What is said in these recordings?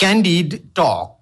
Candid Talk.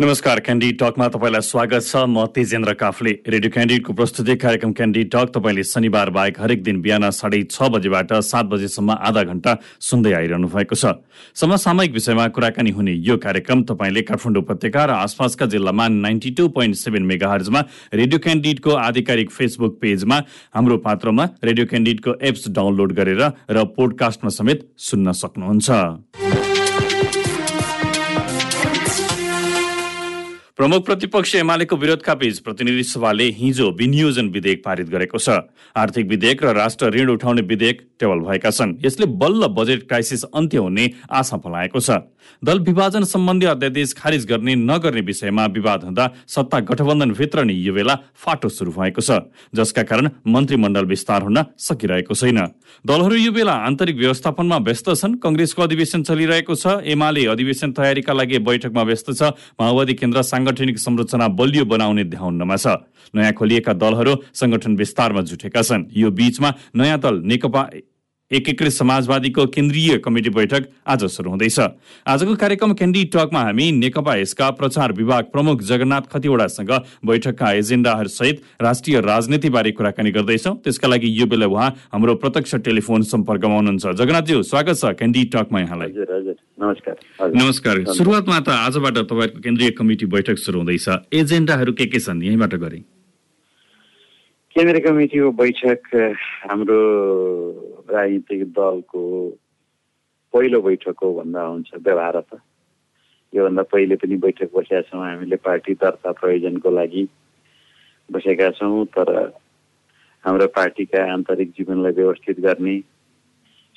नमस्कार candid टकमा तपाईँलाई स्वागत छ। म तेजेन्द्र काफले। रेडियो क्यान्डिडको प्रस्तुति कार्यक्रम क्यान्डी टक तपाईँले शनिबार बाहेक हरेक दिन बिहान साढे छ बजेबाट सात बजेसम्म आधा घण्टा सुन्दै आइरहनु भएको छ। समसामयिक विषयमा कुराकानी हुने यो कार्यक्रम तपाईँले काठमाडौँ उपत्यका र आसपासका जिल्लामा नाइन्टी टू पोइन्ट सेभेन मेगाहर्जमा रेडियो क्यान्डिडको आधिकारिक फेसबुक पेजमा हाम्रो पात्रमा रेडियो क्यान्डिडको एप्स डाउनलोड गरेर र पोडकास्टमा समेत सुन्न सक्नुहुन्छ। प्रमुख प्रतिपक्ष एमालेको विरोधका बीच प्रतिनिधि सभाले हिजो विनियोजन विधेयक पारित गरेको छ। आर्थिक विधेयक र राष्ट्र ऋण उठाउने विधेयक टेबल भएका छन्। यसले बल्ल बजेट क्राइसिस अन्त्य हुने आशा फलाएको छ। दल विभाजन सम्बन्धी अध्यादेश खारिज गर्ने नगर्ने विषयमा विवाद हुँदा सत्ता गठबन्धनभित्र नै यो बेला फाटो सुरु भएको छ। जसका कारण मन्त्रीमण्डल विस्तार हुन सकिरहेको छैन। दलहरू यो बेला आन्तरिक व्यवस्थापनमा व्यस्त छन्। कङ्ग्रेसको अधिवेशन चलिरहेको छ। एमाले अधिवेशन तयारीका लागि बैठकमा व्यस्त छ। माओवादी केन्द्र साङ्गठनिक संरचना बलियो बनाउने ध्यानमा छ। नयाँ खोलिएका दलहरू संगठन विस्तारमा जुटेका छन्। यो बीचमा नयाँ दल नेकपा एकीकृत समाजवादीको केन्द्रीय कमिटी बैठक आज सुरु हुँदैछ। आजको कार्यक्रम क्यान्डी टकमा हामी नेकपा यसका प्रचार विभाग प्रमुख जगन्नाथ खतिवड़ासँग बैठकका एजेन्डाहरू सहित राष्ट्रिय राजनीतिबारे कुराकानी गर्दैछौँ। त्यसका लागि यो बेला उहाँ हाम्रो प्रत्यक्ष टेलिफोन सम्पर्कमा हुनुहुन्छ। जगन्नाथज्यू स्वागत छ क्यान्डी टकमा यहाँलाई। नमस्कार। नमस्कार। सुरुवातमा त आजबाट तपाईँको केन्द्रीय कमिटी बैठक सुरु हुँदैछ। एजेन्डाहरू के के छन्? यहीँबाट गरे। केन्द्रीय कमिटीको बैठक हाम्रो राजनीतिक दलको पहिलो बैठक हो भन्दा हुन्छ व्यवहार त। योभन्दा पहिले पनि बैठक बसेका छौँ हामीले पार्टी दर्ता प्रयोजनको लागि बसेका छौँ तर हाम्रो पार्टीका आन्तरिक जीवनलाई व्यवस्थित गर्ने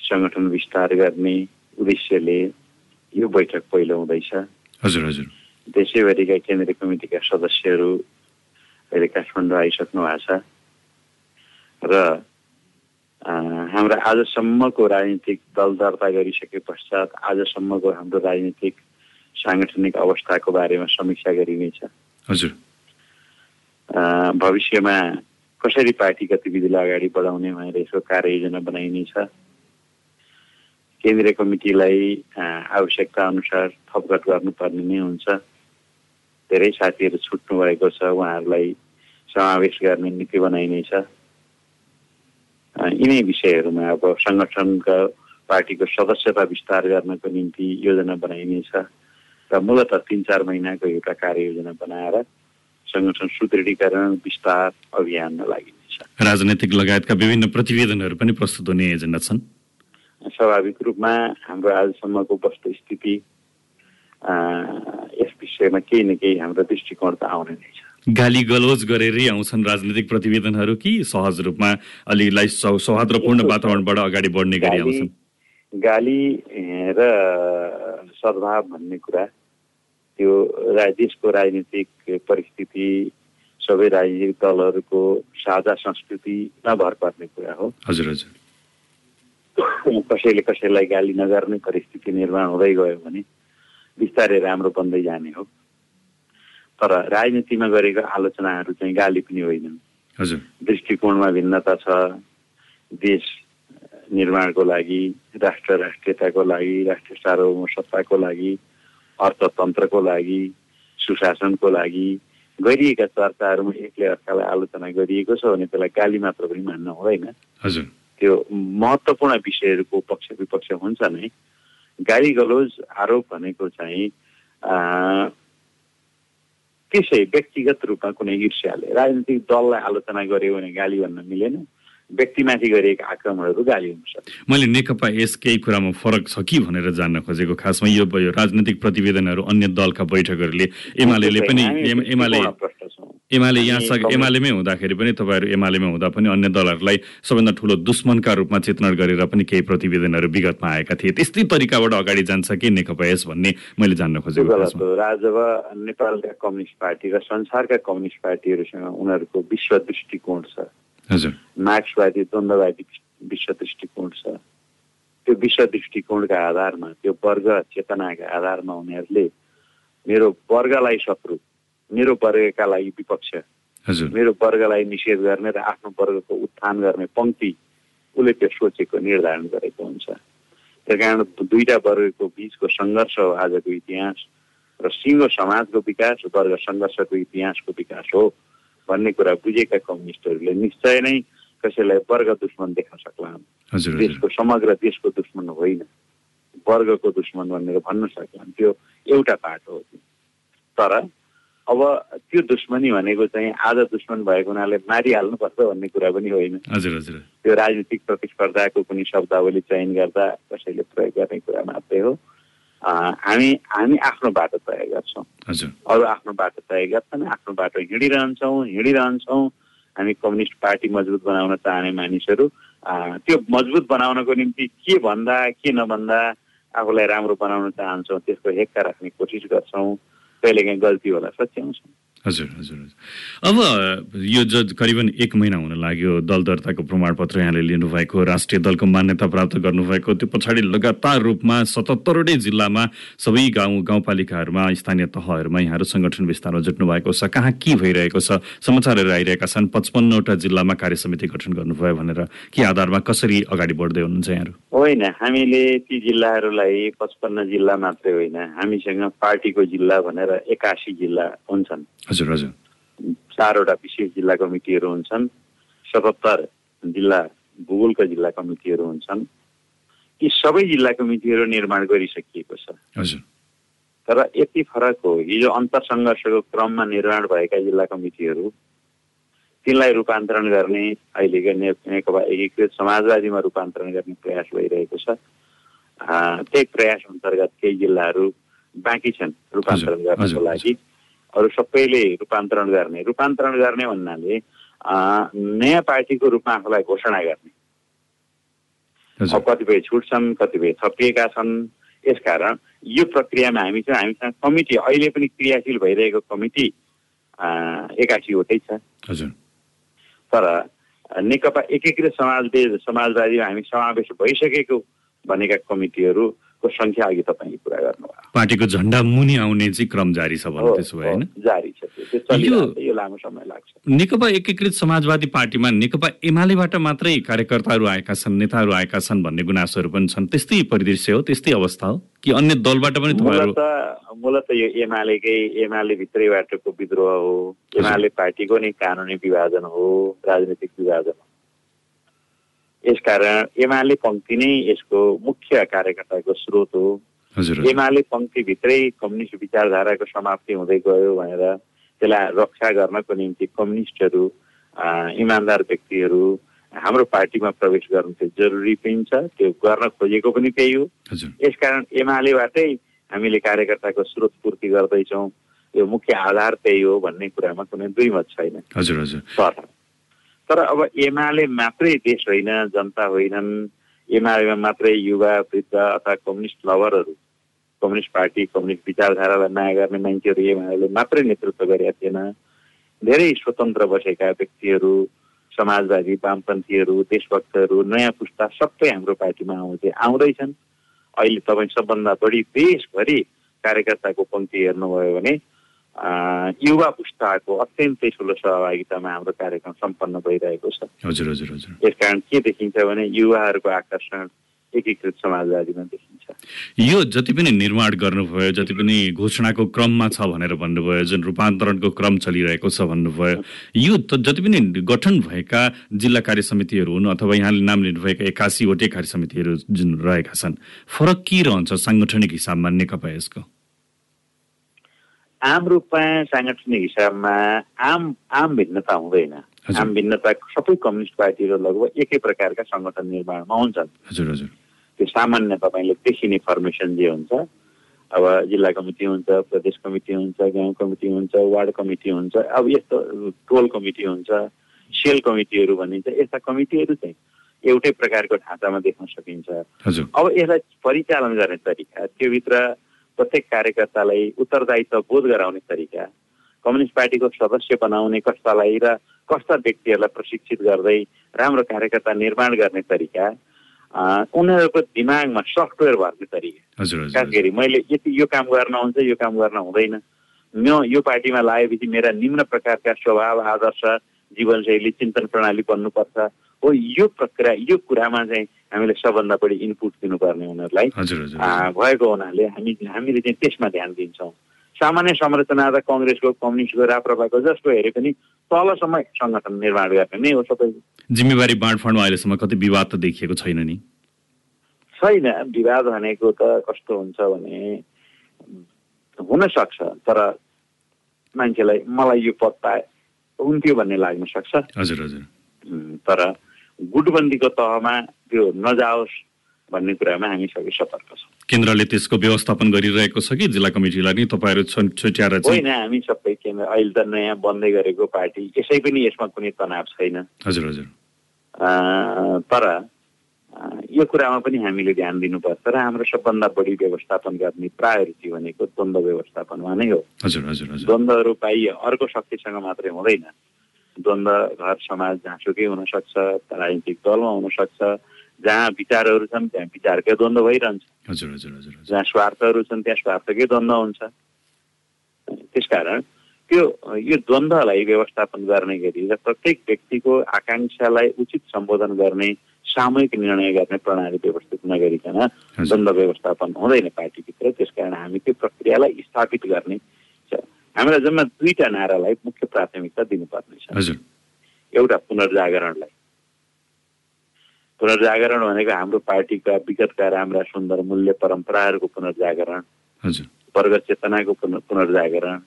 सङ्गठन विस्तार गर्ने उद्देश्यले यो बैठक पहिलो हुँदैछ। हजुर हजुर। देशैभरिका केन्द्रीय कमिटीका सदस्यहरू अहिले काठमाडौँ आइसक्नु भएको छ। र हाम्रो आजसम्मको राजनीतिक दल दर्ता गरिसके पश्चात आजसम्मको हाम्रो राजनीतिक साङ्गठनिक अवस्थाको बारेमा समीक्षा गरिनेछ हजुर। भविष्यमा कसरी पार्टी गतिविधिलाई अगाडि बढाउने भनेर यसको कार्ययोजना बनाइनेछ केन्द्रीय कमिटीलाई आवश्यकता अनुसार थपघट गर्नुपर्ने नै हुन्छ। धेरै साथीहरू छुट्नु भएको छ उहाँहरूलाई समावेश गर्ने नीति बनाइनेछ यिनै विषयहरूमा अब सङ्गठनका पार्टीको सदस्यता विस्तार गर्नको निम्ति योजना बनाइनेछ र मूलत तिन चार महिनाको एउटा कार्ययोजना बनाएर सङ्गठन सुदृढीकरण विस्तार अभियानमा लागिनेछ राजनैतिक लगायतका विभिन्न प्रतिवेदनहरू पनि प्रस्तुत हुने एजेन्डा छन्? स्वाभाविक रूपमा हाम्रो आजसम्मको वस्तुस्थिति यस विषयमा केही न केही हाम्रो दृष्टिकोण त आउने नै छ। गाली गलोज गरेरै आउँछन् राजनीतिक प्रतिवेदनहरू कि सहज रूपमा अलिकलाई सौहार्दपूर्ण वातावरणबाट अगाडि बढ्ने गरी आउँछन्? गाली र सद्भाव भन्ने कुरा त्यो देशको राजनीतिक परिस्थिति सबै राजनीतिक दलहरूको साझा संस्कृतिमा भर पर्ने कुरा हो। हजुर हजुर। कसैले कसैलाई गाली नगर्ने परिस्थिति निर्माण हुँदै गयो भने बिस्तारै राम्रो बन्दै जाने हो। तर राजनीतिमा गरेको आलोचनाहरू चाहिँ गाली पनि होइनन् हजुर। दृष्टिकोणमा भिन्नता छ। देश निर्माणको लागि राष्ट्र राष्ट्रियताको लागि राष्ट्रिय सार्वभौम सत्ताको लागि अर्थतन्त्रको लागि सुशासनको लागि गरिएका चर्चाहरूमा एकले अर्कालाई आलोचना गरिएको छ भने त्यसलाई गाली मात्र पनि मान्न हुँदैन। हजुर। त्यो महत्त्वपूर्ण विषयहरूको पक्ष विपक्ष हुन्छ नै। गाली गलोज आरोप भनेको चाहिँ त्यसै व्यक्तिगत रूपमा कुनै ईर्ष्याले राजनीतिक दललाई आलोचना गर्यो भने गाली भन्न मिलेन। व्यक्तिमाथि गरिएका आक्रमणहरू गाली हुन्छ मैले नेकपा यस केही कुरामा फरक छ कि भनेर जान्न खोजेको खासमा यो राजनैतिक प्रतिवेदनहरू अन्य दलका बैठकहरूले। एमाले पनि एमाले एमाले यहाँसँग एमालेमै हुँदाखेरि पनि तपाईँहरू एमालेमा हुँदा पनि अन्य दलहरूलाई सबभन्दा ठुलो दुश्मनका रूपमा चित्रण गरेर पनि केही प्रतिवेदनहरू विगतमा आएका थिए। त्यस्तै तरिकाबाट अगाडि जान्छ कि नेकपा यस भन्ने मैले जान्न खोजेको राजव नेपालका कम्युनिस्ट पार्टी र संसारका कम्युनिस्ट पार्टीहरूसँग उनीहरूको विश्व दृष्टिकोण छ। मार्क्सवादी द्वन्द्ववादी विश्व दृष्टिकोण छ त्यो विश्व दृष्टिकोणका आधारमा त्यो वर्ग चेतनाका आधारमा उनीहरूले मेरो वर्गलाई शत्रु मेरो वर्गका लागि विपक्ष मेरो वर्गलाई निषेध गर्ने र आफ्नो वर्गको उत्थान गर्ने पङ्क्ति उसले त्यो सोचेको निर्धारण गरेको हुन्छ। त्यस कारण दुईटा वर्गको बिचको सङ्घर्ष हो आजको इतिहास र सिङ्गो समाजको विकास वर्ग सङ्घर्षको इतिहासको विकास हो। भन्ने कुरा बुझेका कम्युनिस्टहरूले निश्चय नै कसैलाई वर्ग दुश्मन देख्न सक्ला देशको समग्र देशको दुश्मन होइन। वर्गको दुश्मन भनेर भन्न सक्ला त्यो एउटा बाटो हो तर अब त्यो दुश्मनी भनेको चाहिँ आज दुश्मन भएको हुनाले मारिहाल्नुपर्छ भन्ने कुरा पनि होइन। हजुर हजुर। त्यो राजनीतिक प्रतिस्पर्धाको कुनै शब्दावली चयन गर्दा कसैले प्रयोग गर्ने कुरा मात्रै हो। हामी हामी आफ्नो बाटो तय गर्छौँ। अरू आफ्नो बाटो तय गर्छन् आफ्नो बाटो हिँडिरहन्छौँ हिँडिरहन्छौँ। हामी कम्युनिस्ट पार्टी मजबुत बनाउन चाहने मानिसहरू त्यो मजबुत बनाउनको निम्ति के भन्दा के नभन्दा आफूलाई राम्रो बनाउन चाहन्छौँ त्यसको हेक्का राख्ने कोसिस गर्छौँ। कहिलेकाहीँ गल्ती होला सच्याउँछौँ। हजुर हजुर अब यो ज करिबन एक महिना हुन लाग्यो। दल दर्ताको प्रमाणपत्र यहाँले लिनुभएको राष्ट्रिय दलको मान्यता प्राप्त गर्नुभएको। त्यो पछाडि लगातार रूपमा सतहत्तरवटै जिल्लामा सबै गाउँ गाउँपालिकाहरूमा स्थानीय तहहरूमा यहाँहरू सङ्गठन विस्तारमा जुट्नु भएको छ। कहाँ के भइरहेको छ? समाचारहरू आइरहेका छन्। पचपन्नवटा जिल्लामा कार्य समिति गठन गर्नुभयो भनेर के आधारमा कसरी अगाडि बढ्दै हुनुहुन्छ यहाँहरू? होइन हामीले ती जिल्लाहरूलाई पचपन्न जिल्ला मात्रै होइन हामीसँग पार्टीको जिल्ला भनेर एकासी जिल्ला हुन्छन्। हजुर हजुर। चारवटा विशेष जिल्ला कमिटीहरू हुन्छन्। सतहत्तर जिल्ला भूगोलका जिल्ला कमिटीहरू हुन्छन्। यी सबै जिल्ला कमिटीहरू निर्माण गरिसकिएको छ। हजुर। तर यति फरक हो हिजो अन्तर्सङ्घर्षको क्रममा निर्माण भएका जिल्ला कमिटीहरू तिनलाई रूपान्तरण गर्ने अहिलेको नेकपा एकीकृत समाजवादीमा रूपान्तरण गर्ने प्रयास भइरहेको छ। त्यही प्रयास अन्तर्गत केही जिल्लाहरू बाँकी छन् रूपान्तरण गर्नको लागि। अरू सबैले रूपान्तरण गर्ने। रूपान्तरण गर्ने भन्नाले नयाँ पार्टीको रूपमा आफूलाई घोषणा गर्ने। कतिपय छुट्छन् कतिपय थपिएका छन्। यसकारण यो प्रक्रियामा हामी चाहिँ हामीसँग कमिटी अहिले पनि क्रियाशील भइरहेको कमिटी एकासीवटै छ। हजुर। तर नेकपा एकीकृत समाजवादी समाजवादीमा हामी समावेश भइसकेको भनेका कमिटीहरूको सङ्ख्या अघि तपाईँले कुरा गर्नुभयो। पार्टीको झन्डा मुनि आउने चाहिँ क्रम जारी छ भन्नु हो, त्यसो भए होइन? जारी छ यो लामो समय लाग्छ। नेकपा एकीकृत समाजवादी पार्टीमा नेकपा एमालेबाट मात्रै कार्यकर्ताहरू आएका छन् नेताहरू आएका छन् भन्ने गुनासोहरू पनि छन्। त्यस्तै परिदृश्य हो त्यस्तै अवस्था हो कि अन्य दलबाट पनि मूलत यो एमालेकै एमाले भित्रैबाटको विद्रोह हो। एमाले पार्टीको नै कानुनी विभाजन हो राजनीतिक विभाजन हो। यसकारण एमाले पङ्क्ति नै यसको मुख्य कार्यकर्ताको स्रोत हो। एमाले पङ्क्तिभित्रै कम्युनिस्ट विचारधाराको समाप्ति हुँदै गयो भनेर त्यसलाई रक्षा गर्नको निम्ति कम्युनिस्टहरू इमान्दार व्यक्तिहरू हाम्रो पार्टीमा प्रवेश गर्नु चाहिँ जरुरी पनि छ। त्यो गर्न खोजेको पनि त्यही हो। यसकारण एमालेबाटै हामीले कार्यकर्ताको स्रोत पूर्ति गर्दैछौँ। यो मुख्य आधार त्यही हो भन्ने कुरामा कुनै दुई मत छैन। हजुर हजुर। तर अब एमाले मात्रै देश होइन जनता होइनन्। एमालेमा मात्रै युवा वृद्ध अथवा कम्युनिस्ट लभरहरू कम्युनिस्ट पार्टी कम्युनिस्ट विचारधारालाई माया गर्ने मान्छेहरू एमाले मात्रै नेतृत्व गरेका थिएन। धेरै स्वतन्त्र बसेका व्यक्तिहरू समाजवादी वामपन्थीहरू देशभक्तहरू नयाँ पुस्ता सबै हाम्रो पार्टीमा आउँथे आउँदैछन्। अहिले तपाईँ सबभन्दा बढी देशभरि कार्यकर्ताको पङ्क्ति हेर्नुभयो भने युवा पुस्ताको अत्यन्तै ठुलो सहभागितामा हाम्रो कार्यक्रम सम्पन्न भइरहेको छ। हजुर हजुर हजुर। यसकारण के देखिन्छ भने युवाहरूको आकर्षण एकीकृत समाजवादीमा देखिन्छ। यो जति पनि निर्माण गर्नुभयो जति पनि घोषणाको क्रममा छ भनेर भन्नुभयो जुन रूपान्तरणको क्रम चलिरहेको छ भन्नुभयो यो त जति पनि गठन भएका जिल्ला कार्य समितिहरू हुन् अथवा यहाँले नाम लिनुभएका एकासीवटै कार्य समितिहरू जुन रहेका छन् फरक के रहन्छ साङ्गठनिक हिसाबमा नेकपा यसको? आम रूपमा साङ्गठनिक हिसाबमा आम आम भिन्नता हुँदैन। आम भिन्नता सबै कम्युनिस्ट पार्टीहरू लगभग एकै प्रकारका सङ्गठन निर्माणमा हुन्छन्। हजुर हजुर। त्यो सामान्य तपाईँले देखिने फर्मेसन जे हुन्छ अब जिल्ला कमिटी हुन्छ प्रदेश कमिटी हुन्छ गाउँ कमिटी हुन्छ वार्ड कमिटी हुन्छ अब यस्तो टोल कमिटी हुन्छ सेल कमिटीहरू भनिन्छ यस्ता कमिटीहरू चाहिँ एउटै प्रकारको ढाँचामा देख्न सकिन्छ। अब यसलाई परिचालन गर्ने तरिका त्योभित्र प्रत्येक कार्यकर्तालाई उत्तरदायित्व बोध गराउने तरिका कम्युनिस्ट पार्टीको सदस्य बनाउने कस्तालाई र कस्ता व्यक्तिहरूलाई प्रशिक्षित गर्दै राम्रो कार्यकर्ता निर्माण गर्ने तरिका उनीहरूको दिमागमा सफ्टवेयर भर्ने तरिका। खास गरी मैले यति यो काम गर्न हुन्छ यो काम गर्न हुँदैन। म यो पार्टीमा लागेपछि मेरा निम्न प्रकारका स्वभाव आदर्श जीवनशैली चिन्तन प्रणाली बन्नुपर्छ। हो यो प्रक्रिया यो कुरामा चाहिँ हामीले सबभन्दा बढी इनपुट दिनुपर्ने उनीहरूलाई। भएको हुनाले हामी हामीले चाहिँ त्यसमा ध्यान दिन्छौँ। सामान्य संरचना त कङ्ग्रेसको कम्युनिस्टको राप्रपाको जसको हेरे पनि तलसम्म सङ्गठन निर्माण गर्ने नै हो सबै। जिम्मेवारी बाँडफाँडमा अहिलेसम्म कति विवाद त देखिएको छैन नि। छैन। विवाद भनेको त कस्तो हुन्छ भने हुन सक्छ तर मान्छेलाई मलाई यो पद पाए हुन्थ्यो भन्ने लाग्न सक्छ। हजुर हजुर। तर गुटबन्दीको तहमा त्यो नजाओस् भन्ने कुरामा हामी सबै सतर्क छौँ। केन्द्रले त्यसको व्यवस्थापन गरिरहेको छ कि? जिल्ला कमिटीलाई नि तपाईँहरू छुट्याएर होइन हामी सबै केन्द्र अहिले त नयाँ बन्दै गरेको पार्टी यसै पनि यसमा कुनै तनाव छैन। हजुर हजुर। तर यो कुरामा पनि हामीले ध्यान दिनुपर्छ र हाम्रो सबभन्दा बढी व्यवस्थापन गर्ने प्रायोरिटी भनेको द्वन्द्व व्यवस्थापनमा नै हो। हजुर हजुर हजुर। द्वन्द्वहरू पाइए अर्को शक्तिसँग मात्रै हुँदैन। द्वन्द्व घर समाज जहाँसुकै हुनसक्छ राजनीतिक दलमा हुनसक्छ जहाँ विचारहरू छन् त्यहाँ विचारकै द्वन्द्व भइरहन्छ हजुर हजुर हजुर जहाँ स्वार्थहरू छन् त्यहाँ स्वार्थकै द्वन्द्व हुन्छ त्यसकारण त्यो यो द्वन्द्वलाई व्यवस्थापन गर्ने गरी र प्रत्येक व्यक्तिको आकाङ्क्षालाई उचित सम्बोधन गर्ने सामूहिक निर्णय गर्ने प्रणाली व्यवस्थित नगरिकन द्वन्द्व व्यवस्थापन हुँदैन पार्टीभित्र। त्यसकारण हामी त्यो प्रक्रियालाई स्थापित गर्ने हामीलाई जम्मा दुईटा नारालाई मुख्य प्राथमिकता दिनुपर्नेछ हजुर. एउटा पुनर्जागरणलाई पुनर्जागरण भनेको हाम्रो पार्टीका विगतका राम्रा सुन्दर मूल्य परम्पराहरूको पुनर्जागरण वर्ग चेतनाको पुन पुनर्जागरण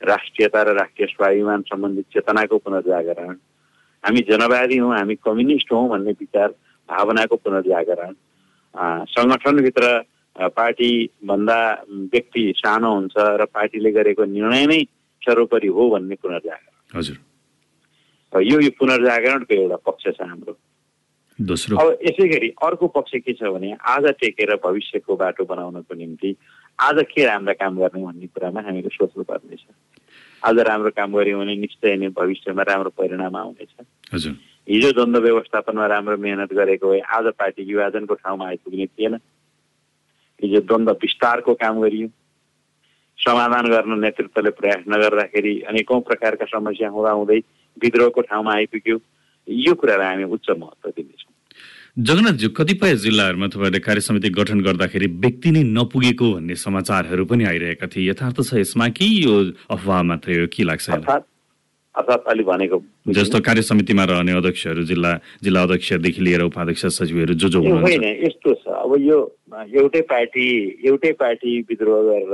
राष्ट्रियता र राष्ट्रिय स्वाभिमान सम्बन्धित चेतनाको पुनर्जागरण हामी जनवादी हौँ हामी कम्युनिस्ट हौँ भन्ने विचार भावनाको पुनर्जागरण सङ्गठनभित्र पार्टीभन्दा व्यक्ति सानो हुन्छ र पार्टीले गरेको निर्णय नै सर्वोपरि हो भन्ने पुनर्जागरण। हजुर। यो यो पुनर्जागरणको एउटा पक्ष छ हाम्रो। दोस्रो। अब यसै गरी अर्को पक्ष के छ भने आज टेकेर भविष्यको बाटो बनाउनको निम्ति आज के राम्रा काम गर्ने भन्ने कुरामा हामीले सोच्नु पर्नेछ। आज राम्रो काम गऱ्यौँ भने निश्चय नै भविष्यमा राम्रो परिणाम आउनेछ। हिजो द्वन्द्व व्यवस्थापनमा राम्रो मेहनत गरेको भए आज पार्टी विभाजनको ठाउँमा आइपुग्ने थिएन। हिजो द्वन्द्व विस्तारको काम गरियो। समाधान गर्न नेतृत्वले प्रयास नगर्दाखेरि अनेकौँ प्रकारका समस्या हुँदाहुँदै विद्रोहको ठाउँमा आइपुग्यो। यो कुरालाई हामी उच्च महत्त्व दिनेछौँ। जगन्नाथज्यू कतिपय जिल्लाहरूमा तपाईँहरूले कार्य समिति गठन गर्दाखेरि व्यक्ति नै नपुगेको भन्ने समाचारहरू पनि आइरहेका थिए। यथार्थ छ यसमा कि यो अफवाह मात्रै हो के लाग्छ अर्थात् अर्थात् अलि भनेको जस्तो कार्य समितिमा रहने अध्यक्षहरू जिल्ला जिल्ला अध्यक्षदेखि लिएर उपाध्यक्ष सचिवहरू जो जो होइन यस्तो छ। अब यो एउटै पार्टी एउटै पार्टी विद्रोह गरेर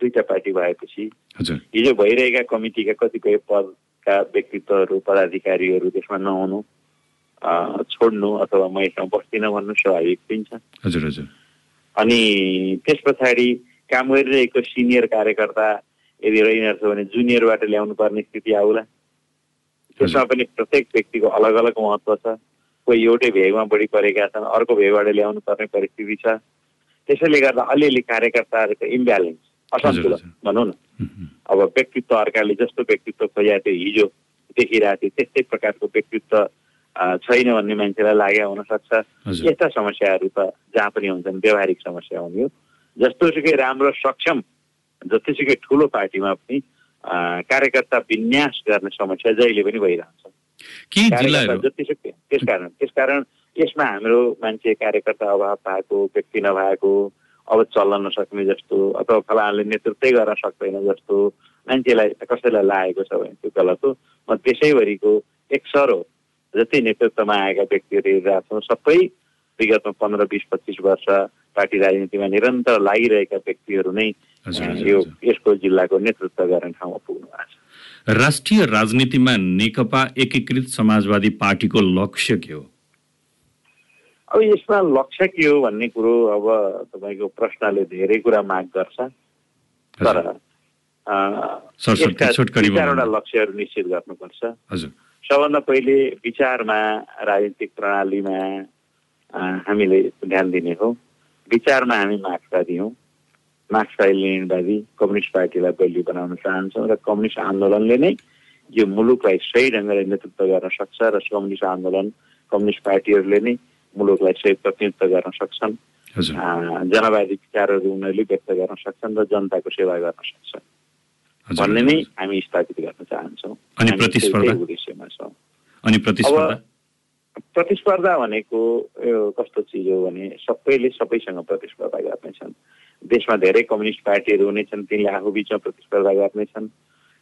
दुईटा पार्टी भएपछि हिजो भइरहेका कमिटीका कतिपय पदका व्यक्तित्वहरू पदाधिकारीहरू त्यसमा नहुनु छोड्नु अथवा म यसमा बस्दिनँ भन्नु स्वाभाविक पनि छ। हजुर हजुर। अनि त्यस पछाडि काम गरिरहेको सिनियर कार्यकर्ता यदि रहिरहेछ भने जुनियरबाट ल्याउनु पर्ने स्थिति आउला। त्यसमा पनि प्रत्येक व्यक्तिको अलग अलग महत्त्व छ। कोही एउटै भेगमा बढी परेका छन् अर्को भेगबाट ल्याउनु पर्ने परिस्थिति छ। त्यसैले गर्दा अलिअलि कार्यकर्ताहरूको इम्ब्यालेन्स असन्तुलन। भनौँ न। अब व्यक्तित्व अर्काले जस्तो व्यक्तित्व खोजेको थियो हिजो देखिरहेको थियो त्यस्तै प्रकारको व्यक्तित्व छैन भन्ने मान्छेलाई लागेको हुनसक्छ। यस्ता समस्याहरू त जहाँ पनि हुन्छन् व्यावहारिक समस्या हुने हो। जस्तोसुकै राम्रो सक्षम जतिसुकै ठुलो पार्टीमा पनि कार्यकर्ता विन्यास गर्ने समस्या जहिले पनि भइरहन्छ। जतिसुकै त्यसकारण त्यसकारण यसमा हाम्रो मान्छे कार्यकर्ता अभाव भएको व्यक्ति नभएको अब चल्न नसक्ने जस्तो अथवा फलानाले नेतृत्वै गर्न सक्दैन जस्तो मान्छेलाई कसैलाई लागेको छ भने त्यो गलत हो। म त्यसैभरिको एक सरो जति नेतृत्वमा आएका व्यक्तिहरू हेरिरहेका छौँ सबै विगतमा पन्ध्र बिस पच्चिस वर्ष पार्टी राजनीतिमा निरन्तर लागिरहेका व्यक्तिहरू नै यो। यसको जिल्लाको नेतृत्व गर्ने ठाउँमा पुग्नु भएको छ। राष्ट्रिय राजनीतिमा नेकपा एकीकृत समाजवादी पार्टीको लक्ष्य के हो? अब यसमा लक्ष्य के हो भन्ने कुरो अब तपाईँको प्रश्नले धेरै कुरा माग गर्छ। तर चारवटा। लक्ष्यहरू निश्चित गर्नुपर्छ। सबभन्दा पहिले विचारमा राजनीतिक प्रणालीमा हामीले ध्यान दिने हो। विचारमा हामी मार्क्सवादी हौँ मार्क्सवादी लेनिनवादी कम्युनिस्ट पार्टीलाई बलियो बनाउन चाहन्छौँ र कम्युनिस्ट आन्दोलनले नै यो मुलुकलाई सही ढङ्गले नेतृत्व गर्न सक्छ र कम्युनिस्ट आन्दोलन कम्युनिस्ट पार्टीहरूले नै मुलुकलाई सही प्रतिनिधित्व गर्न सक्छन्। जनवादी विचारहरू उनीहरूले व्यक्त गर्न सक्छन् र जनताको सेवा गर्न सक्छन्। भन्ने नै हामी स्थापित गर्न चाहन्छौँ। अनि प्रतिस्पर्धा? भनेको कस्तो चिज हो भने सबैले सबैसँग प्रतिस्पर्धा गर्नेछन्। देशमा धेरै कम्युनिस्ट पार्टीहरू हुनेछन् तिनले आफू बिचमा प्रतिस्पर्धा गर्नेछन्।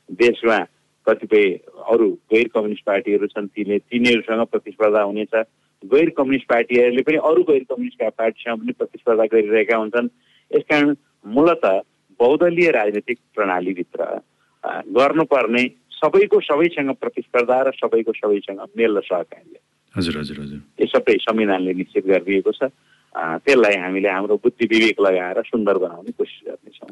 देशमा कतिपय अरू गैर कम्युनिस्ट पार्टीहरू छन् तिनले तिनीहरूसँग प्रतिस्पर्धा हुनेछ। गैर कम्युनिस्ट पार्टीहरूले पनि अरू गैर कम्युनिस्ट पार्टीसँग पनि प्रतिस्पर्धा गरिरहेका हुन्छन्। यसकारण मूलत बहुदलीय राजनीतिक प्रणालीभित्र गर्नुपर्ने सबैको सबैसँग प्रतिस्पर्धा र सबैको सबैसँग मेल र सहकार्य। हजुर हजुर हजुर। यो सबै संविधानले निश्चित गरिदिएको छ। त्यसलाई हामीले हाम्रो बुद्धि विवेक लगाएर सुन्दर बनाउने कोसिस गर्नेछौँ।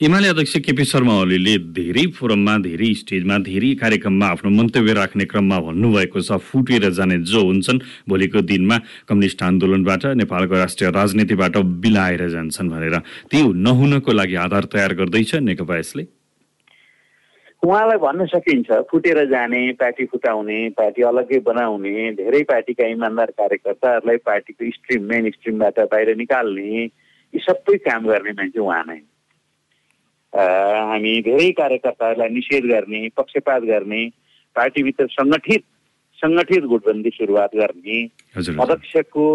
एमाले अध्यक्ष केपी शर्मा ओलीले धेरै फोरममा धेरै स्टेजमा धेरै कार्यक्रममा आफ्नो मन्तव्य राख्ने क्रममा भन्नुभएको छ फुटेर जाने जो हुन्छन् भोलिको दिनमा कम्युनिस्ट आन्दोलनबाट नेपालको राष्ट्रिय राजनीतिबाट बिलाएर जान्छन् भनेर। त्यो नहुनको लागि आधार तयार गर्दैछ नेकपा यसले। उहाँलाई भन्न सकिन्छ फुटेर जाने पार्टी फुटाउने पार्टी अलग्गै बनाउने धेरै पार्टीका इमान्दार कार्यकर्ताहरूलाई पार्टीको स्ट्रिम मेन स्ट्रिमबाट बाहिर निकाल्ने यी सबै काम गर्ने मान्छे उहाँ नै हामी धेरै कार्यकर्ताहरूलाई निषेध गर्ने पक्षपात गर्ने पार्टीभित्र सङ्गठित सङ्गठित गुटबन्दी सुरुवात गर्ने अध्यक्षको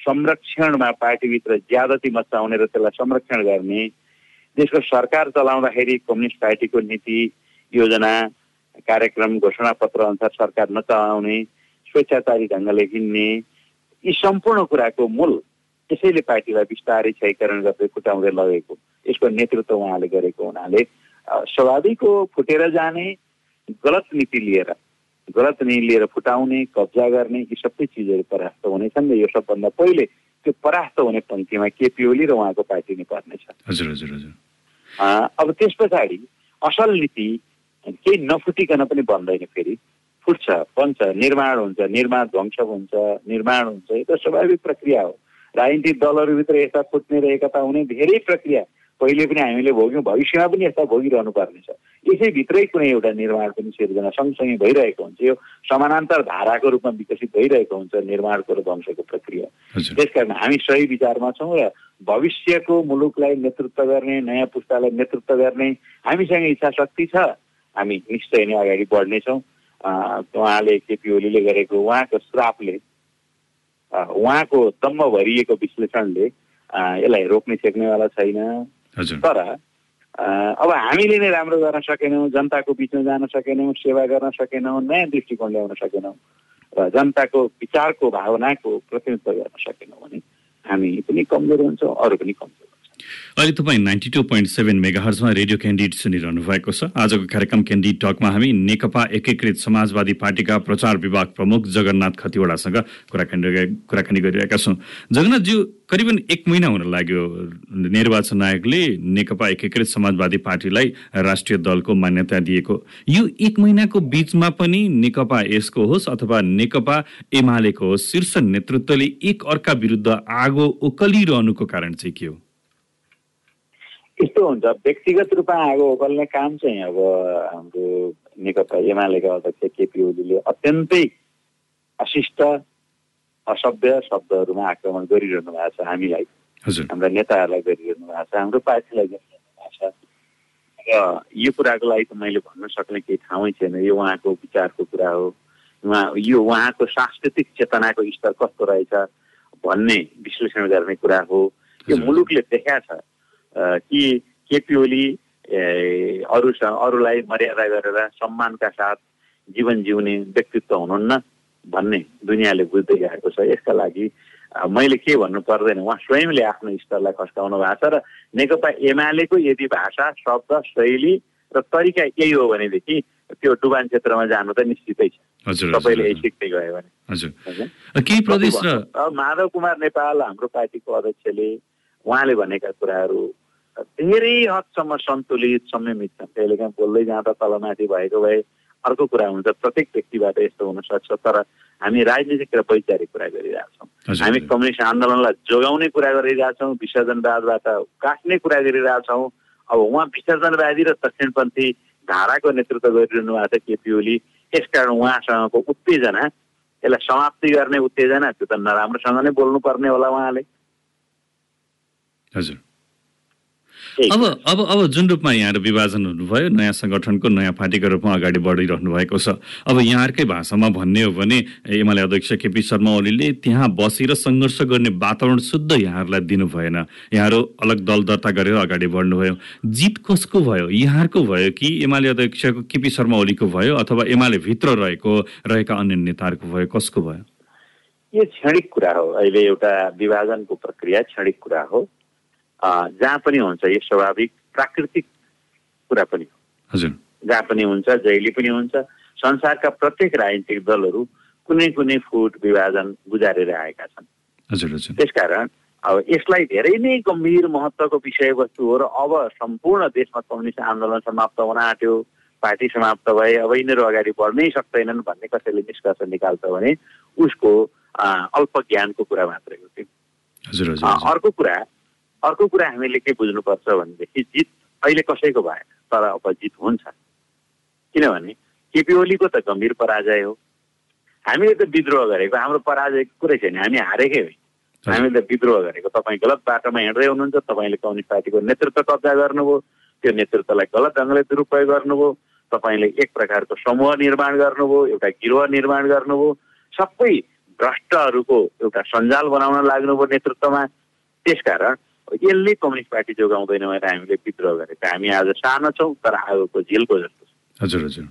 संरक्षणमा पार्टीभित्र ज्यादती मचाउने र त्यसलाई संरक्षण गर्ने देशको सरकार चलाउँदाखेरि कम्युनिस्ट पार्टीको नीति योजना कार्यक्रम घोषणा पत्र अनुसार सरकार नचलाउने स्वेच्छाचारी ढङ्गले हिँड्ने यी सम्पूर्ण कुराको मूल त्यसैले पार्टीलाई बिस्तारै क्षयकरण गर्दै फुटाउँदै लगेको यसको नेतृत्व उहाँले गरेको हुनाले स्वाभाविक फुटेर जाने गलत नीति लिएर गलत नीति लिएर फुटाउने कब्जा गर्ने यी सबै चिजहरू परास्त हुनेछन् र यो सबभन्दा पहिले त्यो परास्त हुने पङ्क्तिमा केपी ओली र उहाँको पार्टी नै पर्नेछ। हजुर हजुर हजुर। अब त्यस पछाडि असल नीति केही नफुटिकन पनि बन्दैन फेरि। फुट्छ बन्छ निर्माण हुन्छ निर्माण ध्वंस हुन्छ निर्माण हुन्छ यो त स्वाभाविक प्रक्रिया हो। राजनीतिक दलहरूभित्र यस्ता फुट्ने र एकता हुने धेरै प्रक्रिया पहिले पनि हामीले भोग्यौँ भविष्यमा पनि यस्ता भोगिरहनु पर्नेछ। यसैभित्रै कुनै एउटा निर्माण पनि सिर्जना सँगसँगै भइरहेको हुन्छ। यो समानान्तर धाराको रूपमा विकसित भइरहेको हुन्छ निर्माणको र वंशको प्रक्रिया। त्यस कारण हामी सही विचारमा छौँ र भविष्यको मुलुकलाई नेतृत्व गर्ने नयाँ पुस्तालाई नेतृत्व गर्ने हामीसँग इच्छा शक्ति छ। हामी निश्चय नै अगाडि बढ्नेछौँ उहाँले केपी ओलीले गरेको उहाँको श्रापले. उहाँको दम्म भरिएको विश्लेषणले यसलाई रोक्ने सेक्नेवाला छैन तर अब हामीले नै राम्रो गर्न सकेनौँ जनताको बिचमा जान सकेनौँ सेवा गर्न सकेनौँ नयाँ दृष्टिकोण ल्याउन सकेनौँ र जनताको विचारको भावनाको प्रतिनिधित्व गर्न सकेनौँ भने हामी पनि कमजोर हुन्छौँ अरू पनि कमजोर. अहिले तपाईँ नाइन्टी टू पोइन्ट सेभेन मेगाहर्समा रेडियो क्यान्डिडेट सुनिरहनु भएको छ। आजको कार्यक्रम क्यान्डिड टकमा हामी नेकपा एकीकृत समाजवादी पार्टीका प्रचार विभाग प्रमुख जगन्नाथ खतिवडासँग कुराकानी कुराकानी गरिरहेका छौँ। जगन्नाथज्यू करिबन एक महिना हुन लाग्यो। निर्वाचन आयोगले नेकपा एकीकृत समाजवादी पार्टीलाई राष्ट्रिय दलको मान्यता दिएको। यो एक महिनाको बिचमा पनि नेकपा यसको होस् अथवा नेकपा एमालेको होस् शीर्ष नेतृत्वले एक अर्का विरुद्ध आगो उकलिरहनुको कारण चाहिँ के हो? यस्तो हुन्छ व्यक्तिगत रूपमा आगो उकाल्ने काम चाहिँ अब हाम्रो नेकपा एमालेका अध्यक्ष केपी ओलीले अत्यन्तै अशिष्ट असभ्य शब्दहरूमा आक्रमण गरिरहनु भएको छ हामीलाई। हाम्रा नेताहरूलाई गरिरहनु भएको छ हाम्रो पार्टीलाई गरिरहनु भएको छ। र यो कुराको लागि त मैले भन्न सक्ने केही ठाउँै छैन। यो उहाँको विचारको कुरा हो। उहाँ यो उहाँको सांस्कृतिक चेतनाको स्तर कस्तो रहेछ भन्ने विश्लेषण गर्ने कुरा हो। यो मुलुकले देखाएको छ। कि केपी ओली अरूसँग अरूलाई मर्यादा गरेर सम्मानका साथ जीवन जिउने व्यक्तित्व हुनुहुन्न भन्ने दुनियाँले बुझ्दै गएको छ। यसका लागि मैले के भन्नु पर्दैन। उहाँ स्वयंले आफ्नो स्तरलाई खस्काउनु भएको छ र नेकपा एमालेको यदि भाषा शब्द शैली र तरिका यही हो भनेदेखि त्यो डुबान क्षेत्रमा जानु त निश्चितै छ। सबैले यही सिक्दै गयो भने। माधव कुमार नेपाल हाम्रो पार्टीको अध्यक्षले उहाँले भनेका कुराहरू धेरै हदसम्म सन्तुलित संयमित छन्। कहिलेकाहीँ बोल्दै जाँदा तलमाथि भएको भए अर्को कुरा हुन्छ प्रत्येक व्यक्तिबाट यस्तो हुनसक्छ तर हामी राजनीतिक र वैचारिक कुरा गरिरहेछौँ हामी कम्युनिस्ट आन्दोलनलाई जोगाउने कुरा गरिरहेछौँ विसर्जनवादबाट काट्ने कुरा गरिरहेछौँ अब उहाँ विसर्जनवादी र दक्षिणपन्थी धाराको नेतृत्व गरिरहनु भएको छ केपी ओली। यसकारण उहाँसँगको उत्तेजना यसलाई समाप्ति गर्ने उत्तेजना त्यो त नराम्रोसँग नै बोल्नुपर्ने होला उहाँले। हजुर। अब अब अब जुन रूपमा यहाँहरू विभाजन हुनुभयो नयाँ सङ्गठनको नयाँ पार्टीको रूपमा अगाडि बढिरहनु भएको छ। अब यहाँहरूकै भाषामा भन्ने हो भने एमाले अध्यक्ष केपी शर्मा ओलीले त्यहाँ बसेर सङ्घर्ष गर्ने वातावरण शुद्ध यहाँहरूलाई दिनु भएन। यहाँहरू अलग दल दर्ता गरेर अगाडि बढ्नुभयो। जित कसको भयो? यहाँहरूको भयो कि एमाले अध्यक्षको केपी शर्मा ओलीको भयो अथवा एमाले भित्र रहेको रहेका अन्य नेताहरूको भयो? कसको भयो? यो क्षणिक कुरा हो। अहिले एउटा विभाजनको प्रक्रिया क्षणिक कुरा हो। जहाँ पनि हुन्छ यो स्वाभाविक। प्राकृतिक कुरा पनि हो। हजुर। जहाँ पनि हुन्छ जहिले पनि हुन्छ। संसारका प्रत्येक राजनीतिक दलहरू कुनै कुनै फुट विभाजन गुजारेर आएका छन्। हजुर हजुर। त्यसकारण अब यसलाई धेरै नै गम्भीर महत्त्वको विषयवस्तु हो र अब सम्पूर्ण देशमा कम्युनिस्ट आन्दोलन समाप्त हुन आँट्यो पार्टी समाप्त भए अब यिनीहरू अगाडि बढ्नै सक्दैनन् भन्ने कसैले निष्कर्ष निकाल्छ भने उसको अल्प ज्ञानको कुरा मात्रै हो अर्को कुरा अर्को कुरा हामीले के बुझ्नुपर्छ भनेदेखि जित अहिले कसैको भएन तर अब जित हुन्छ। किनभने केपी ओलीको त गम्भीर पराजय हो। हामीले त विद्रोह गरेको हाम्रो पराजय कुरै छैन हामी हारेकै होइन। हामीले त विद्रोह गरेको तपाईँ गलत बाटोमा हिँड्दै हुनुहुन्छ तपाईँले कम्युनिस्ट पार्टीको नेतृत्व कब्जा गर्नुभयो त्यो नेतृत्वलाई गलत ढङ्गले दुरुपयोग गर्नुभयो तपाईँले एक प्रकारको समूह निर्माण गर्नुभयो एउटा गिरोह निर्माण गर्नुभयो सबै भ्रष्टहरूको एउटा सञ्जाल बनाउन लाग्नुभयो नेतृत्वमा। त्यसकारण यसले कम्युनिस्ट पार्टी जोगाउँदैन भनेर हामीले विद्रोह गरेको हामी आज सानो छौँ तर आगोको झिलको जस्तो छ हजुर हजुर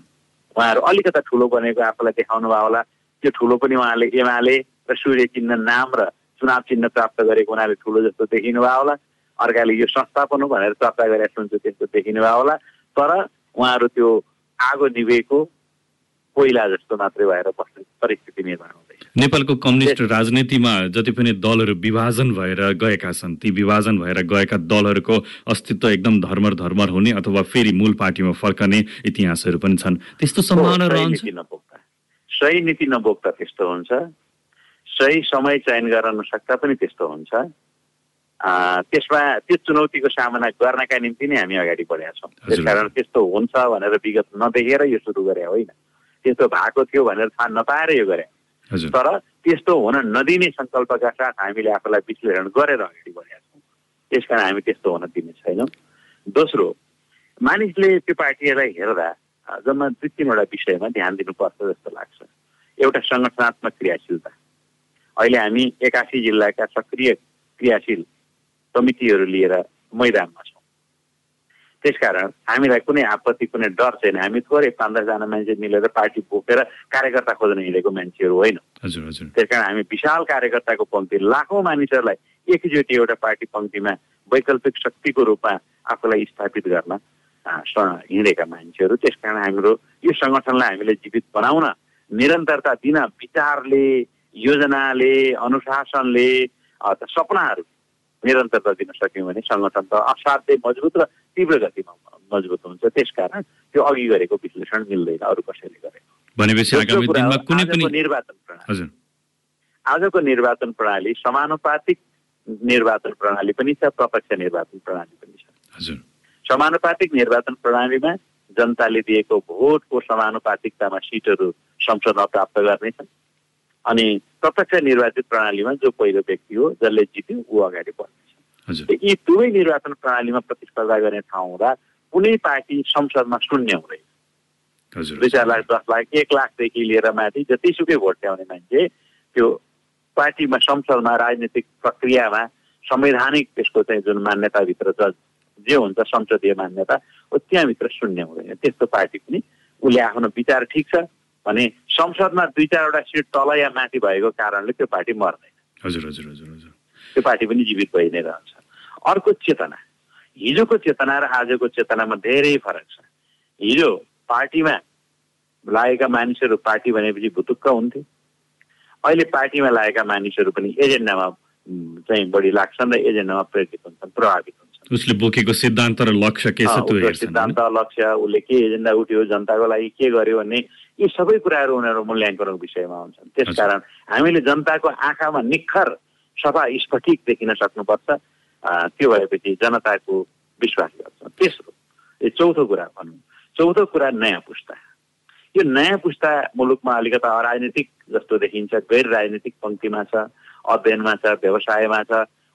उहाँहरू अलिकता ठुलो बनेको आफूलाई देखाउनु भयो होला त्यो ठुलो पनि उहाँले एमाले र सूर्य चिन्ह नाम र चुनाव चिन्ह प्राप्त गरेको उनीहरूले ठुलो जस्तो देखिनु भयो होला अर्काले यो संस्थापन हो भनेर चर्चा गरेर सुन्छु त्यस्तो देखिनु भयो होला तर उहाँहरू त्यो आगो निभेको कोइला जस्तो मात्रै भएर बस्ने परिस्थिति निर्माण हुँदैन नेपालको कम्युनिस्ट राजनीतिमा जति पनि दलहरू विभाजन भएर गएका छन् ती विभाजन भएर गएका दलहरूको अस्तित्व एकदम धर्मर धर्मर हुने अथवा फेरि मूल पार्टीमा फर्कने इतिहासहरू पनि छन्। त्यस्तो सम्भावना रहन्छ? सही नीति नबोक्दा त्यस्तो हुन्छ। सही समय चयन गर्न नसक्दा पनि त्यस्तो हुन्छ। त्यसमा त्यो चुनौतीको सामना गर्नका निम्ति नै हामी अगाडि बढेका छौँ। त्यसकारण त्यस्तो हुन्छ भनेर विगत नदेखेर यो सुरु गरे होइन। त्यस्तो भएको थियो भनेर थाहा नपाएर यो गरे। तर त्यस्तो हुन नदिने सङ्कल्पका साथ हामीले आफूलाई विश्लेषण गरेर अगाडि बढेका छौँ। त्यस कारण हामी त्यस्तो हुन दिने छैनौँ। दोस्रो मानिसले त्यो पार्टीहरूलाई हेर्दा जम्मा दुई तिनवटा विषयमा ध्यान दिनुपर्छ जस्तो लाग्छ। एउटा सङ्गठनात्मक क्रियाशीलता। अहिले हामी एकासी जिल्लाका सक्रिय क्रियाशील समितिहरू लिएर मैदानमा छौँ। त्यसकारण हामीलाई कुनै आपत्ति कुनै डर छैन। हामी थोरै पाँच दसजना मान्छे मिलेर पार्टी बोकेर कार्यकर्ता खोज्न हिँडेको मान्छेहरू होइन। त्यस कारण हामी विशाल कार्यकर्ताको पङ्क्ति लाखौँ मानिसहरूलाई एकचोटि एउटा पार्टी पङ्क्तिमा वैकल्पिक शक्तिको रूपमा आफूलाई स्थापित गर्न हिँडेका मान्छेहरू। त्यस कारण हाम्रो यो सङ्गठनलाई हामीले जीवित बनाउन निरन्तरता दिन विचारले योजनाले अनुशासनले सपनाहरू निरन्तरता दिन सक्यौँ भने सङ्गठन त असाध्यै मजबुत र तीव्र गतिमा मजबुत हुन्छ। त्यसकारण त्यो अघि गरेको विश्लेषण मिल्दैन अरू कसैले गरेको। निर्वाचन प्रणाली। आजको निर्वाचन प्रणाली समानुपातिक निर्वाचन प्रणाली पनि छ प्रत्यक्ष निर्वाचन प्रणाली पनि छ। समानुपातिक निर्वाचन प्रणालीमा जनताले दिएको भोटको समानुपातिकतामा सिटहरू संसदमा प्राप्त गर्नेछन्। अनि प्रत्यक्ष निर्वाचित प्रणालीमा जो पहिलो व्यक्ति हो जसले जित्यो ऊ अगाडि बढ्नेछ। यी दुवै निर्वाचन प्रणालीमा प्रतिस्पर्धा गर्ने ठाउँ हुँदा कुनै पार्टी संसदमा शून्य हुँदैन। दुई चार लाख दस लाख एक लाखदेखि लिएर माथि जतिसुकै भोट ल्याउने मान्छे त्यो पार्टीमा संसदमा राजनीतिक प्रक्रियामा संवैधानिक त्यसको चाहिँ जुन मान्यताभित्र छ जे हुन्छ संसदीय मान्यता हो त्यहाँभित्र शून्य हुँदैन। त्यस्तो पार्टी पनि उसले आफ्नो विचार ठिक छ। भने संसदमा दुई चारवटा सिट तल या माथि भएको कारणले त्यो पार्टी मर्दैन। हजुर हजुर हजुर हजुर। त्यो पार्टी पनि जीवित भइ नै रहन्छ। अर्को चेतना। हिजोको चेतना र आजको चेतनामा धेरै फरक छ। हिजो पार्टीमा लागेका मानिसहरू पार्टी भनेपछि भुतुक्क हुन्थे। अहिले पार्टीमा लागेका मानिसहरू पनि एजेन्डामा चाहिँ बढी लाग्छन् र एजेन्डामा प्रेरित हुन्छन् प्रभावित हुन्छन्। उसले बोकेको सिद्धान्त र लक्ष्य के छ सिद्धान्त लक्ष्य उसले के एजेन्डा उठ्यो जनताको लागि के गर्यो भन्ने यी सबै कुराहरू उनीहरू मूल्याङ्कनको विषयमा हुन्छन्। त्यसकारण हामीले जनताको आँखामा निखर सफा स्फटिक देखिन सक्नुपर्छ त्यो भएपछि जनताको विश्वास गर्छ। तेस्रो यो चौथो कुरा भनौँ। चौथो कुरा नयाँ पुस्ता। यो नयाँ पुस्ता मुलुकमा अलिकता अराजनीतिक जस्तो देखिन्छ गैर राजनीतिक पङ्क्तिमा छ अध्ययनमा छ व्यवसायमा छ।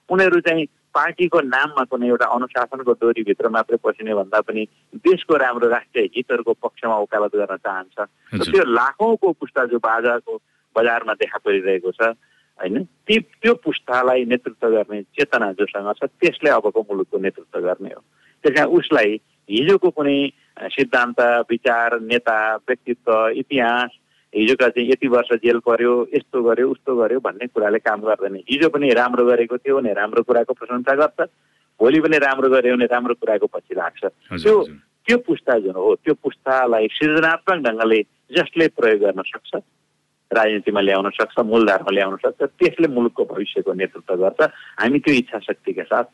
उनीहरू चाहिँ पार्टीको नाममा कुनै एउटा अनुशासनको डोरीभित्र मात्रै पसिने भन्दा पनि देशको राम्रो राष्ट्रिय हितहरूको पक्षमा वकालत गर्न चाहन्छ। त्यो लाखौँको पुस्ता जो बाजाको बजारमा देखा परिरहेको छ होइन ती त्यो पुस्तालाई नेतृत्व गर्ने चेतना जोसँग छ त्यसले अबको मुलुकको नेतृत्व गर्ने हो। त्यस कारण उसलाई हिजोको कुनै सिद्धान्त विचार नेता व्यक्तित्व इतिहास हिजोका चाहिँ यति वर्ष जेल पर्यो यस्तो गर्यो उस्तो गर्यो भन्ने कुराले काम गर्दैन। हिजो पनि राम्रो गरेको थियो भने राम्रो कुराको प्रशंसा गर्छ भोलि पनि राम्रो गर्यो भने राम्रो कुराको पछि लाग्छ। त्यो त्यो पुस्ता जुन हो त्यो पुस्तालाई सृजनात्मक ढङ्गले जसले प्रयोग गर्न सक्छ राजनीतिमा ल्याउन सक्छ मूलधारमा ल्याउन सक्छ त्यसले मुलुकको भविष्यको नेतृत्व गर्छ। हामी त्यो इच्छा शक्तिका साथ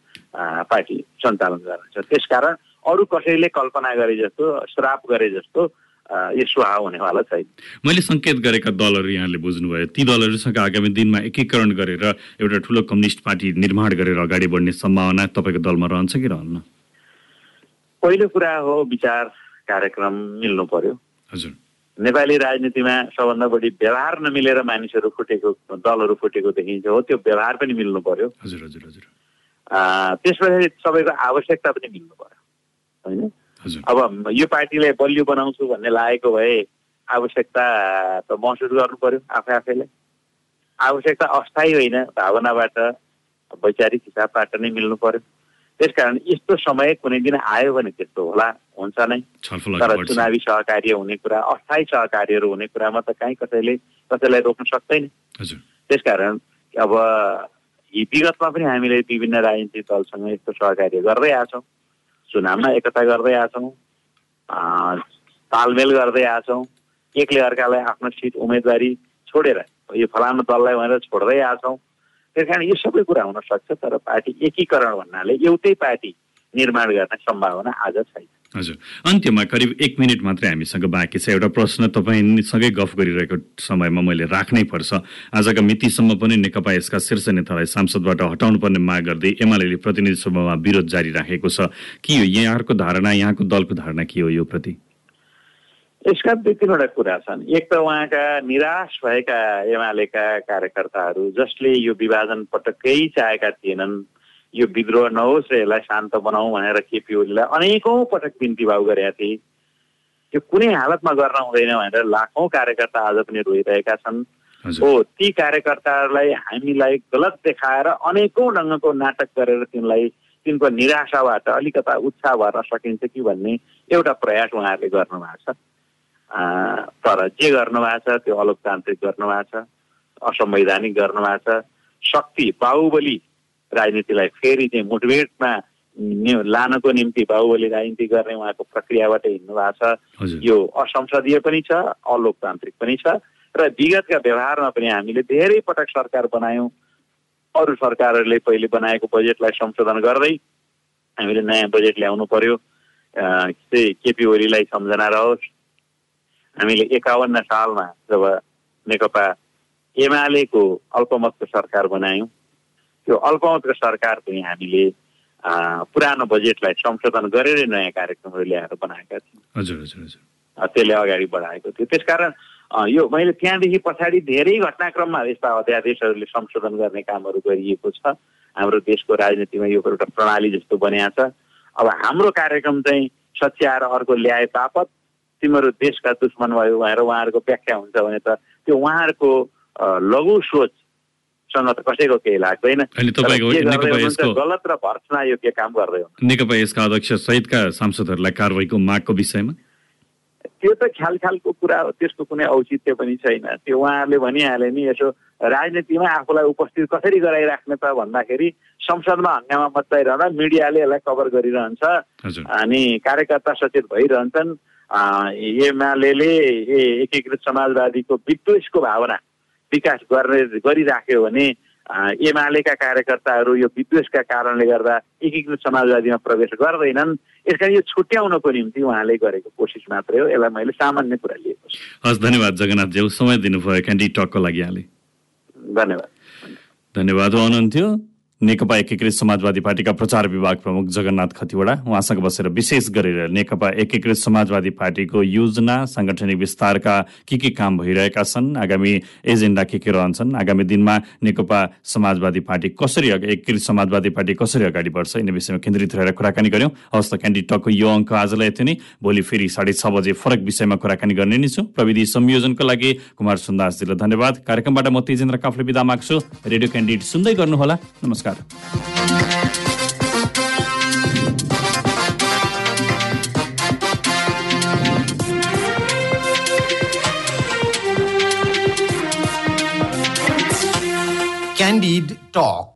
पार्टी सञ्चालन गर्नेछ। त्यसकारण अरू कसैले कल्पना गरे जस्तो श्राप गरे जस्तो यो सुहा हुनेवाला छैन मैले सङ्केत गरेका दलहरू यहाँले बुझ्नुभयो। ती दलहरूसँग आगामी दिनमा एकीकरण गरेर एउटा ठुलो कम्युनिस्ट पार्टी निर्माण गरेर अगाडि बढ्ने सम्भावना तपाईँको दलमा रहन्छ कि रहन्न? पहिलो कुरा हो विचार कार्यक्रम मिल्नु पर्यो। हजुर। नेपाली राजनीतिमा सबभन्दा बढी व्यवहार नमिलेर मानिसहरू फुटेको दलहरू फुटेको देखिन्छ हो त्यो व्यवहार पनि मिल्नु पर्यो। हजुर हजुर हजुर। त्यसपछि सबैको आवश्यकता पनि मिल्नु पर्यो। होइन? अब यो पार्टीलाई बलियो बनाउँछु भन्ने लागेको भए आवश्यकता त महसुस गर्नु पर्यो आफै आफैलाई। आवश्यकता अस्थायी होइन भावनाबाट वैचारिक हिसाबबाट नै मिल्नु पर्यो। त्यसकारण यस्तो समय कुनै दिन आयो भने त्यस्तो होला हुन्छ नै। तर चुनावी सहकार्य हुने कुरा अस्थायी सहकार्यहरू हुने कुरामा त कहीँ कसैले कसैलाई रोक्न सक्दैन। त्यसकारण अब विगतमा पनि हामीले विभिन्न राजनीतिक दलसँग यस्तो सहकार्य गर्दै आएछौँ चुनावमा एकता गर्दै आएछौँ तालमेल गर्दै आएछौँ एकले अर्कालाई आफ्नो सिट उम्मेदवारी छोडेर यो फलानु दललाई भनेर छोड्दै आएछौँ त्यस कारण यो सबै कुरा हुन सक्छ तर पार्टी एकीकरण भन्नाले एउटै पार्टी निर्माण गर्ने सम्भावना आज छैन। हजुर। अन्त्यमा करिब एक मिनट मात्रै हामीसँग बाँकी छ। एउटा प्रश्न तपाईँसँगै गफ गरिरहेको समयमा मैले राख्नै पर्छ। आजका मितिसम्म पनि नेकपा यसका शीर्ष नेतालाई सांसदबाट हटाउनु पर्ने माग गर्दै एमाले प्रतिनिधि सभामा विरोध जारी राखेको छ। के हो यहाँहरूको धारणा यहाँको दलको धारणा के हो यो प्रति? यसका दुई तिनवटा कुरा छन्। एक त उहाँका निराश भएका एमालेका कार्यकर्ताहरू जसले यो विभाजन पटक्कै चाहेका थिएनन्। यो विद्रोह नहोस् र यसलाई शान्त बनाऊ भनेर केपी ओलीलाई अनेकौँ पटक बिन्ती भाउ गरेका थिए। यो कुनै हालतमा गर्न हुँदैन भनेर लाखौँ कार्यकर्ता आज पनि रोइरहेका छन्। हो ती कार्यकर्ताहरूलाई हामीलाई गलत देखाएर अनेकौँ ढङ्गको नाटक गरेर तिनलाई तिनको निराशाबाट अलिकता उत्साह भर्न सकिन्छ कि भन्ने एउटा प्रयास उहाँहरूले गर्नुभएको छ। तर जे गर्नुभएको छ त्यो अलोकतान्त्रिक गर्नुभएको छ असंवैधानिक गर्नुभएको छ। शक्ति बाहुबली राजनीतिलाई फेरि चाहिँ मुठभेडमा लानको निम्ति बाहुबली राजनीति गर्ने उहाँको प्रक्रियाबाट हिँड्नु भएको छ। यो असंसदीय पनि छ अलोकतान्त्रिक पनि छ र विगतका व्यवहारमा पनि हामीले धेरै पटक सरकार बनायौँ। अरू सरकारहरूले पहिले बनाएको बजेटलाई संशोधन गर्दै हामीले नयाँ बजेट ल्याउनु पर्यो। केपी ओलीलाई सम्झना रहोस्। हामीले एकाउन्न सालमा जब नेकपा एमालेको अल्पमतको सरकार बनायौँ। त्यो अल्पमतको सरकार पनि हामीले पुरानो बजेटलाई संशोधन गरेरै नयाँ कार्यक्रमहरू ल्याएर बनाएका थियौँ हजुर हजुर हजुर। त्यसले अगाडि बढाएको थियो। त्यसकारण यो मैले त्यहाँदेखि पछाडि धेरै घटनाक्रममा यस्ता अध्यादेशहरूले संशोधन गर्ने कामहरू गरिएको छ। हाम्रो देशको राजनीतिमा यो एउटा प्रणाली जस्तो बनिएको छ। अब हाम्रो कार्यक्रम चाहिँ सच्याएर अर्को ल्याए बापत तिमीहरू देशका दुश्मन भयो भनेर उहाँहरूको व्याख्या हुन्छ भने त त्यो उहाँहरूको लघु सोचसँग त कसैको केही लाग्दैन गलत र भर्सना योग्य काम गर्दै नेकपा यसका अध्यक्ष सहितका सांसदहरूलाई कारवाहीको मागको विषयमा त्यो त ख्याल ख्यालको कुरा हो त्यसको कुनै औचित्य पनि छैन त्यो उहाँहरूले भनिहाले नि यसो राजनीतिमा आफूलाई उपस्थित कसरी गराइराख्ने त भन्दाखेरि संसदमा हङ्गामा मचाइरहँदा मिडियाले यसलाई कभर गरिरहन्छ अनि कार्यकर्ता सचेत भइरहन्छन् एमाले एकीकृत समाजवादीको विद्वेषको भावना विकास गर्ने गरिराख्यो भने एमालेका कार्यकर्ताहरू यो विद्वेषका कारणले गर्दा एकीकृत समाजवादीमा प्रवेश गर्दैनन्। यस कारण यो छुट्याउनको निम्ति उहाँले गरेको कोसिस मात्रै हो। यसलाई मैले सामान्य कुरा लिएको छु। हस् धन्यवाद जगन्नाथ ज्यू समय दिनुभयो क्यान्डी टकको लागि यहाँले धन्यवाद। धन्यवाद हुनुहुन्थ्यो। नेकपा एकीकृत समाजवादी पार्टीका प्रचार विभाग प्रमुख जगन्नाथ खतिवडा उहाँसँग बसेर विशेष गरेर नेकपा एकीकृत समाजवादी पार्टीको योजना साङ्गठनिक विस्तारका के के काम भइरहेका छन् आगामी एजेन्डा के के रहन्छन् आगामी दिनमा नेकपा समाजवादी पार्टी कसरी एकीकृत समाजवादी पार्टी कसरी अगाडि बढ्छ यिनी विषयमा केन्द्रित रहेर कुराकानी गर्यौँ। हवस् त क्यान्डी टकको यो अङ्क आजलाई यति नै। भोलि फेरि साढे छ बजे फरक विषयमा कुराकानी गर्ने नै छु। प्रविधि संयोजनको लागि कुमार सुन्दासजीलाई धन्यवाद। कार्यक्रमबाट म तेजेन्द्र काफले विदा माग्छु। रेडियो क्यान्डिडेट सुन्दै गर्नुहोला। नमस्कार। Candid Talk